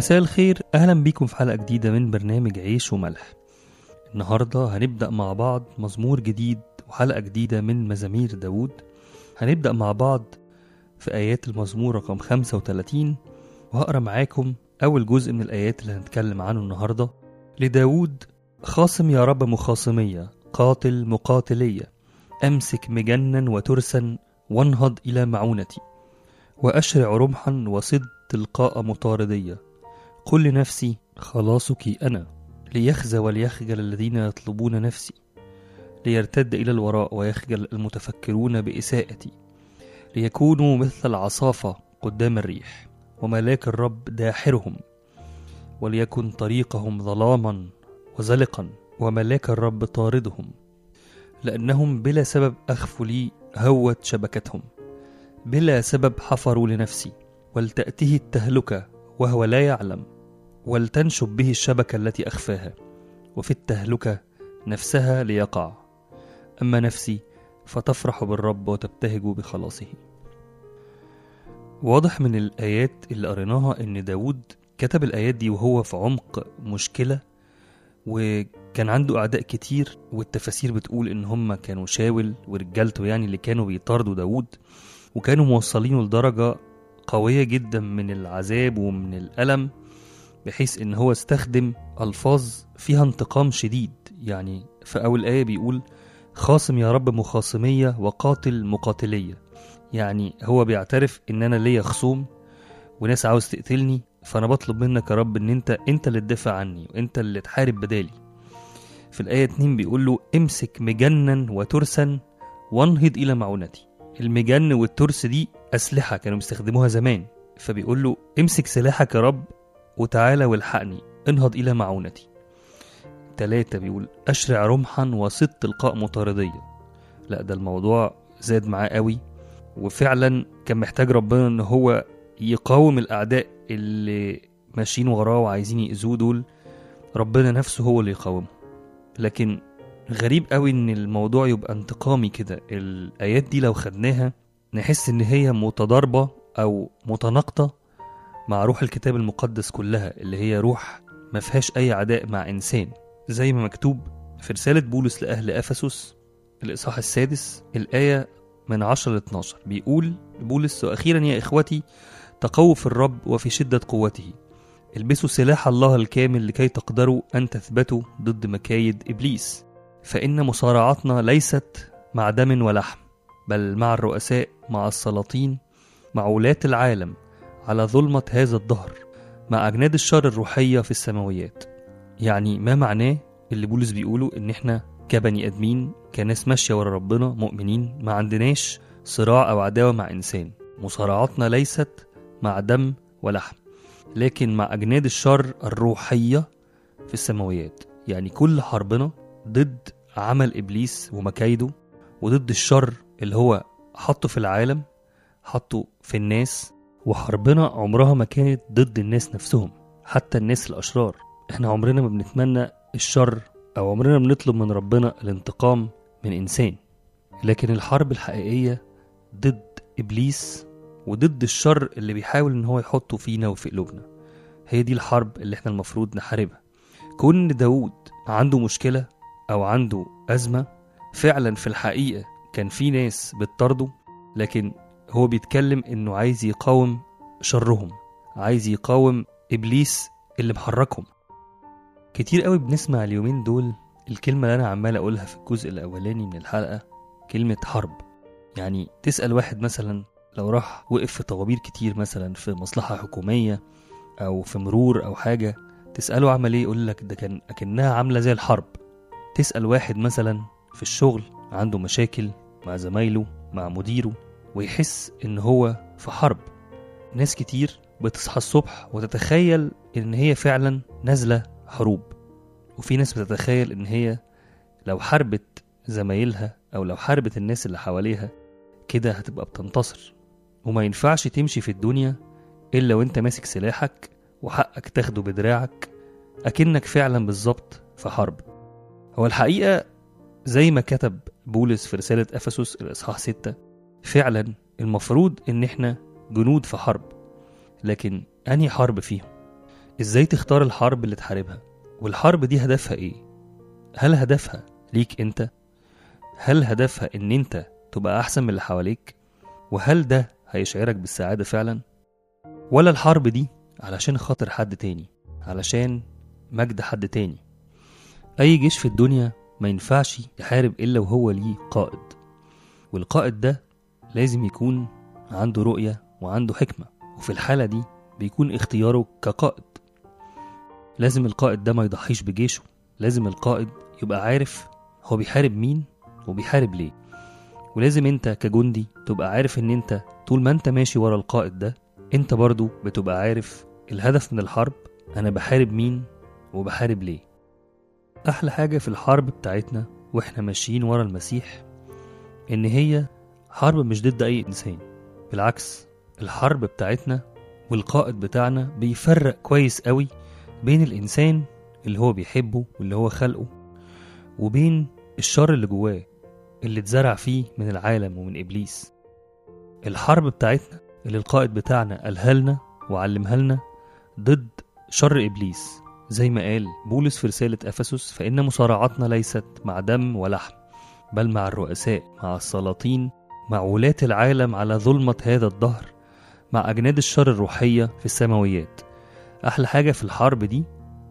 مساء الخير. أهلا بيكم في حلقة جديدة من برنامج عيش وملح. النهاردة هنبدأ مع بعض مزمور جديد وحلقة جديدة من مزامير داود هنبدأ مع بعض في آيات المزمور رقم 35 وهقرأ معاكم أول جزء من الآيات اللي هنتكلم عنه النهاردة. لداود خاصم يا رب مخاصمية قاتل مقاتلية أمسك مجنا وترسا وانهض إلى معونتي وأشرع رمحا وصد تلقاء مطاردية. قل لنفسي خلاصك أنا ليخزى وليخجل الذين يطلبون نفسي ليرتد إلى الوراء ويخجل المتفكرون بإساءتي ليكونوا مثل العصافة قدام الريح وملاك الرب داحرهم وليكن طريقهم ظلاما وزلقا وملاك الرب طاردهم لأنهم بلا سبب أخفوا لي هوت شبكتهم بلا سبب حفروا لنفسي ولتأته التهلكة وهو لا يعلم. ولتنشب به الشبكة التي أخفاها وفي التهلكة نفسها ليقع. أما نفسي فتفرح بالرب وتبتهج بخلاصه. واضح من الآيات اللي قريناها إن داود كتب الآيات دي وهو في عمق مشكلة وكان عنده أعداء كتير والتفاسير بتقول إن هم كانوا شاول ورجالته يعني اللي كانوا بيطاردوا داود وكانوا موصلينه لدرجة قوية جدا من العذاب ومن الألم. بحيث إن هو استخدم ألفاظ فيها انتقام شديد. يعني في أول آية بيقول خاصم يا رب مخاصمية وقاتل مقاتلية. يعني هو بيعترف إن أنا ليا خصوم وناس عاوز تقتلني فأنا بطلب منك يا رب إن أنت أنت اللي تدافع عني وأنت اللي تحارب بدالي. في الآية 2 بيقول له امسك مجنا وترسا وانهض إلى معونتي. المجن والترس دي أسلحة كانوا بيستخدموها زمان. فبيقول له امسك سلاحك يا رب وتعالى والحقني انهض إلى معونتي. تلاتة بيقول أشرع رمحا وصد تلقاء مطاردية. لا ده الموضوع زاد معاه قوي. وفعلا كان محتاج ربنا إن هو يقاوم الأعداء اللي ماشيين وراه وعايزين يأذوه دول. ربنا نفسه هو اللي يقاومهم. لكن غريب قوي إن الموضوع يبقى انتقامي كده. الآيات دي لو خدناها نحس إن هي متضاربة أو متناقضة مع روح الكتاب المقدس كلها اللي هي روح ما فيهاش أي عداء مع إنسان. زي ما مكتوب في رسالة بولس لأهل أفسس الإصحاح السادس الآية من 10 ل 12 بيقول بولس وأخيرا يا إخوتي تقووا في الرب وفي شدة قوته. البسوا سلاح الله الكامل لكي تقدروا أن تثبتوا ضد مكايد إبليس. فإن مصارعتنا ليست مع دم ولحم بل مع الرؤساء مع السلاطين مع ولاة العالم. على ظلمة هذا الدهر مع أجناد الشر الروحية في السماويات. يعني ما معناه اللي بولس بيقوله إن إحنا كبني آدمين كناس ماشية ورا ربنا مؤمنين ما عندناش صراع أو عداوة مع إنسان. مصارعتنا ليست مع دم ولحم لكن مع أجناد الشر الروحية في السماويات. يعني كل حربنا ضد عمل إبليس ومكايده وضد الشر اللي هو حطه في العالم حطه في الناس وحربنا عمرها ما كانت ضد الناس نفسهم حتى الناس الأشرار. إحنا عمرنا ما بنتمنى الشر أو عمرنا بنطلب من ربنا الانتقام من إنسان. لكن الحرب الحقيقية ضد إبليس وضد الشر اللي بيحاول إن هو يحطه فينا وفي قلوبنا هي دي الحرب اللي إحنا المفروض نحاربها. كون داود عنده مشكلة أو عنده أزمة فعلا في الحقيقة كان في ناس بتطارده لكن هو بيتكلم إنه عايز يقاوم شرهم عايز يقاوم إبليس اللي محركهم. كتير قوي بنسمع اليومين دول الكلمة اللي أنا عمال أقولها في الجزء الأولاني من الحلقة كلمة حرب. يعني تسأل واحد مثلا لو راح وقف في طوابير كتير مثلا في مصلحة حكومية أو في مرور أو حاجة تسأله عمل إيه؟ يقول لك ده كان أكنها عاملة زي الحرب. تسأل واحد مثلا في الشغل عنده مشاكل مع زمايله مع مديره ويحس إن هو في حرب. ناس كتير بتصحى الصبح وتتخيل إن هي فعلا نازلة حروب. وفي ناس بتتخيل إن هي لو حاربت زمايلها أو لو حاربت الناس اللي حواليها كده هتبقى بتنتصر. وما ينفعش تمشي في الدنيا إلا وإنت ماسك سلاحك وحقك تاخده بدراعك أكنك فعلا بالظبط في حرب. هو الحقيقة زي ما كتب بولس في رسالة أفسس الإصحاح 6 فعلا المفروض إن إحنا جنود في حرب لكن أنهي حرب فيهم؟ إزاي تختار الحرب اللي تحاربها؟ والحرب دي هدفها إيه؟ هل هدفها ليك أنت؟ هل هدفها إن أنت تبقى أحسن من اللي حواليك؟ وهل ده هيشعرك بالسعادة فعلا؟ ولا الحرب دي علشان خاطر حد تاني علشان مجد حد تاني؟ أي جيش في الدنيا ما ينفعش يحارب إلا وهو ليه قائد والقائد ده لازم يكون عنده رؤية وعنده حكمة وفي الحالة دي بيكون اختياره كقائد. لازم القائد ده ما يضحيش بجيشه لازم القائد يبقى عارف هو بيحارب مين وبيحارب ليه. ولازم انت كجندي تبقى عارف ان انت طول ما انت ماشي ورا القائد ده انت برضو بتبقى عارف الهدف من الحرب أنا بحارب مين وبحارب ليه. أحلى حاجة في الحرب بتاعتنا وإحنا ماشيين ورا المسيح إن هي حرب مش ضد أي إنسان بالعكس الحرب بتاعتنا والقائد بتاعنا بيفرق كويس قوي بين الإنسان اللي هو بيحبه واللي هو خلقه وبين الشر اللي جواه اللي اتزرع فيه من العالم ومن إبليس. الحرب بتاعتنا اللي القائد بتاعنا قالها لنا وعلمها لنا ضد شر إبليس. زي ما قال بولس في رسالة إفسس فإن مصارعتنا ليست مع دم ولحم بل مع الرؤساء مع السلاطين مع ولاة العالم على ظلمة هذا الدهر مع أجناد الشر الروحية في السماويات. أحلى حاجة في الحرب دي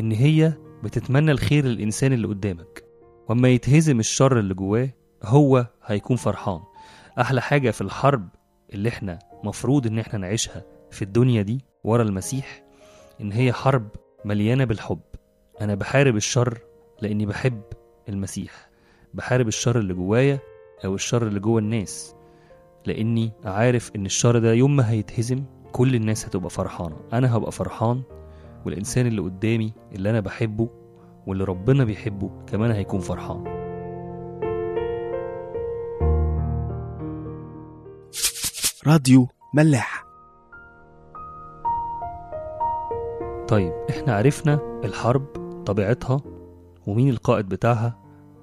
إن هي بتتمنى الخير للإنسان اللي قدامك وأما يتهزم الشر اللي جواه هو هيكون فرحان. أحلى حاجة في الحرب اللي إحنا مفروض إن إحنا نعيشها في الدنيا دي ورا المسيح إن هي حرب مليانة بالحب. أنا بحارب الشر لأني بحب المسيح بحارب الشر اللي جوايا أو الشر اللي جوا الناس. لأني عارف إن الشر ده يوم ما هيتهزم كل الناس هتبقى فرحانة. أنا هبقى فرحان والإنسان اللي قدامي اللي أنا بحبه واللي ربنا بيحبه كمان هيكون فرحان. راديو ملاح. طيب إحنا عرفنا الحرب طبيعتها ومين القائد بتاعها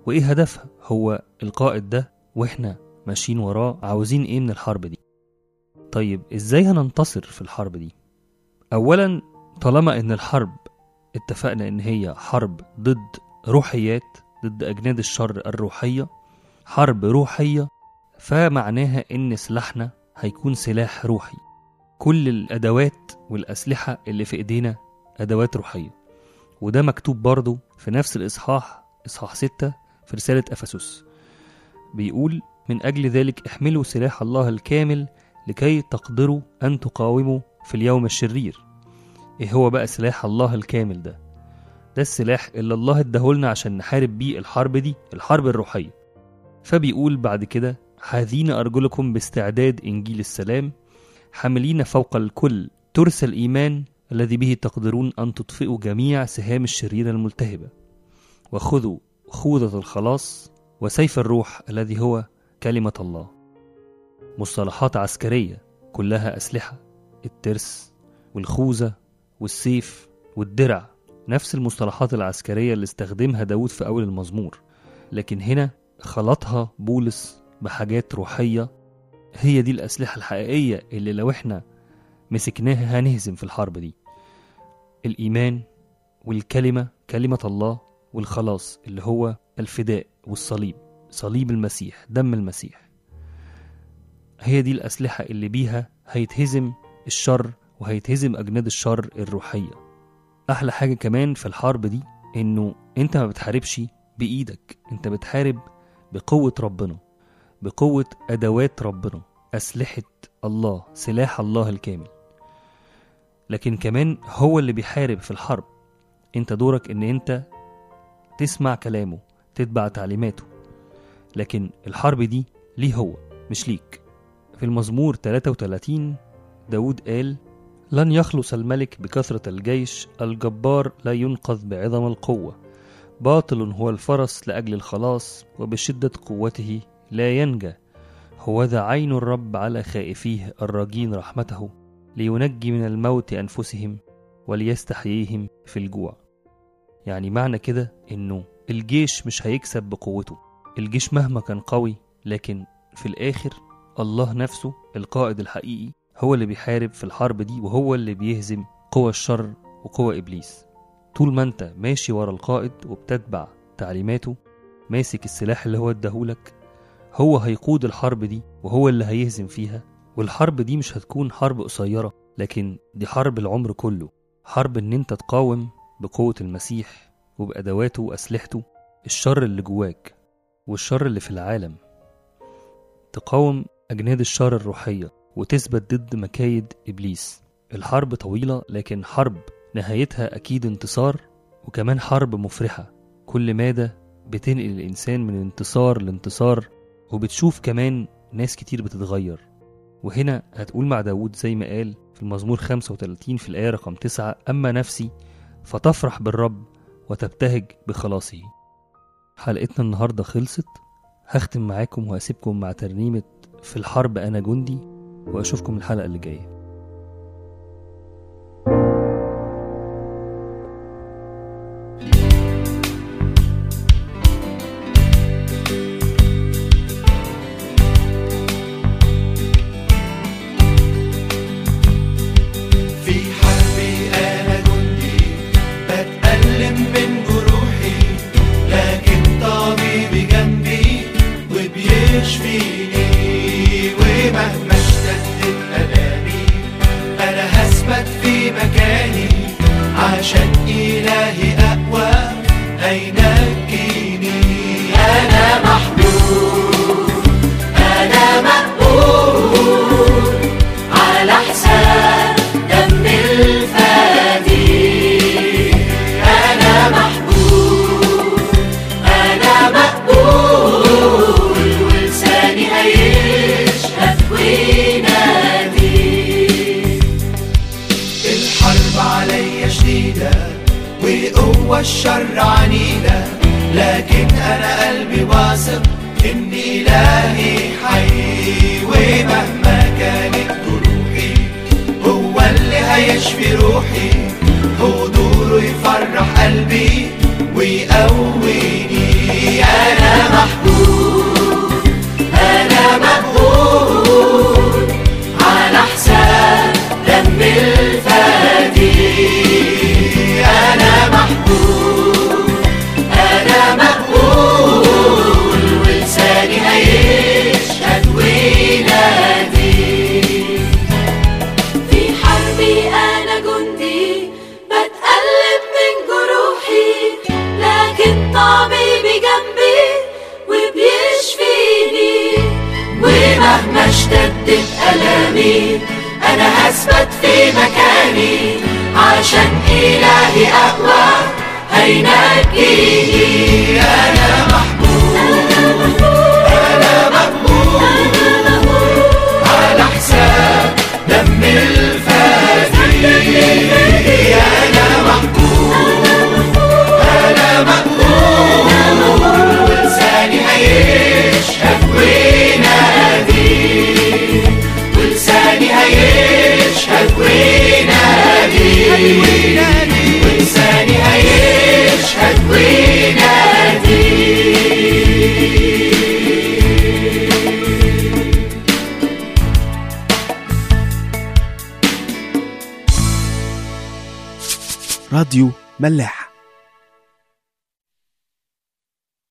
وإيه هدفها. هو القائد ده وإحنا ماشيين وراه عاوزين إيه من الحرب دي؟ طيب إزاي هننتصر في الحرب دي؟ اولا طالما إن الحرب اتفقنا إن هي حرب ضد روحيات ضد أجناد الشر الروحية حرب روحية فمعناها إن سلاحنا هيكون سلاح روحي. كل الأدوات والأسلحة اللي في إيدينا أدوات روحية. وده مكتوب برضه في نفس الإصحاح إصحاح 6 في رسالة أفسس. بيقول من أجل ذلك احملوا سلاح الله الكامل لكي تقدروا أن تقاوموا في اليوم الشرير. إيه هو بقى سلاح الله الكامل ده؟ ده السلاح اللي الله اداهولنا عشان نحارب بيه الحرب دي الحرب الروحية. فبيقول بعد كده حاذين أرجلكم باستعداد إنجيل السلام حاملين فوق الكل ترس الإيمان الذي به تقدرون أن تطفئوا جميع سهام الشرير الملتهبة. وخذوا خوذة الخلاص وسيف الروح الذي هو كلمة الله. مصطلحات عسكرية كلها أسلحة. الترس والخوذة والسيف والدرع. نفس المصطلحات العسكرية اللي استخدمها داود في أول المزمور. لكن هنا خلطها بولس بحاجات روحية. هي دي الأسلحة الحقيقية اللي لو إحنا مسكناها هنهزم في الحرب دي. الإيمان والكلمة كلمة الله والخلاص اللي هو الفداء والصليب. صليب المسيح دم المسيح. هي دي الأسلحة اللي بيها هيتهزم الشر وهيتهزم أجناد الشر الروحية. أحلى حاجة كمان في الحرب دي إنه أنت ما بتحاربش بإيدك أنت بتحارب بقوة ربنا بقوة أدوات ربنا أسلحة الله سلاح الله الكامل. لكن كمان هو اللي بيحارب في الحرب. أنت دورك إن أنت تسمع كلامه تتبع تعليماته. لكن الحرب دي ليه هو مش ليك. في المزمور 33 داود قال لن يخلص الملك بكثرة الجيش الجبار لا ينقذ بعظم القوة. باطل هو الفرس لأجل الخلاص وبشدة قوته لا ينجى. هو ذا عين الرب على خائفيه الراجين رحمته لينجي من الموت أنفسهم وليستحييهم في الجوع. يعني معنى كده إنه الجيش مش هيكسب بقوته. الجيش مهما كان قوي لكن في الآخر الله نفسه القائد الحقيقي هو اللي بيحارب في الحرب دي وهو اللي بيهزم قوى الشر وقوى إبليس. طول ما أنت ماشي ورا القائد وبتتبع تعليماته ماسك السلاح اللي هو اداهولك هو هيقود الحرب دي وهو اللي هيهزم فيها. والحرب دي مش هتكون حرب قصيرة لكن دي حرب العمر كله. حرب إن أنت تقاوم بقوة المسيح وبأدواته وأسلحته الشر اللي جواك والشر اللي في العالم. تقاوم أجناد الشر الروحية وتثبت ضد مكايد إبليس. الحرب طويلة لكن حرب نهايتها أكيد انتصار وكمان حرب مفرحة. كل مادة بتنقل الإنسان من انتصار لانتصار وبتشوف كمان ناس كتير بتتغير. وهنا هتقول مع داود زي ما قال في المزمور 35 في الآية رقم 9 أما نفسي فتفرح بالرب وتبتهج بخلاصه. حلقتنا النهاردة خلصت. هختم معاكم وهسيبكم مع ترنيمة في الحرب أنا جندي وأشوفكم الحلقة اللي جاية. أنا قلبي واثق إن إلهي حي ومهما كانت جروحي هو اللي هيشفي روحي حضوره يفرح قلبي ويقويني. أنا في مكاني. عشان إلهي أقوى هينجيني أنا محبوب. راديو ملاح.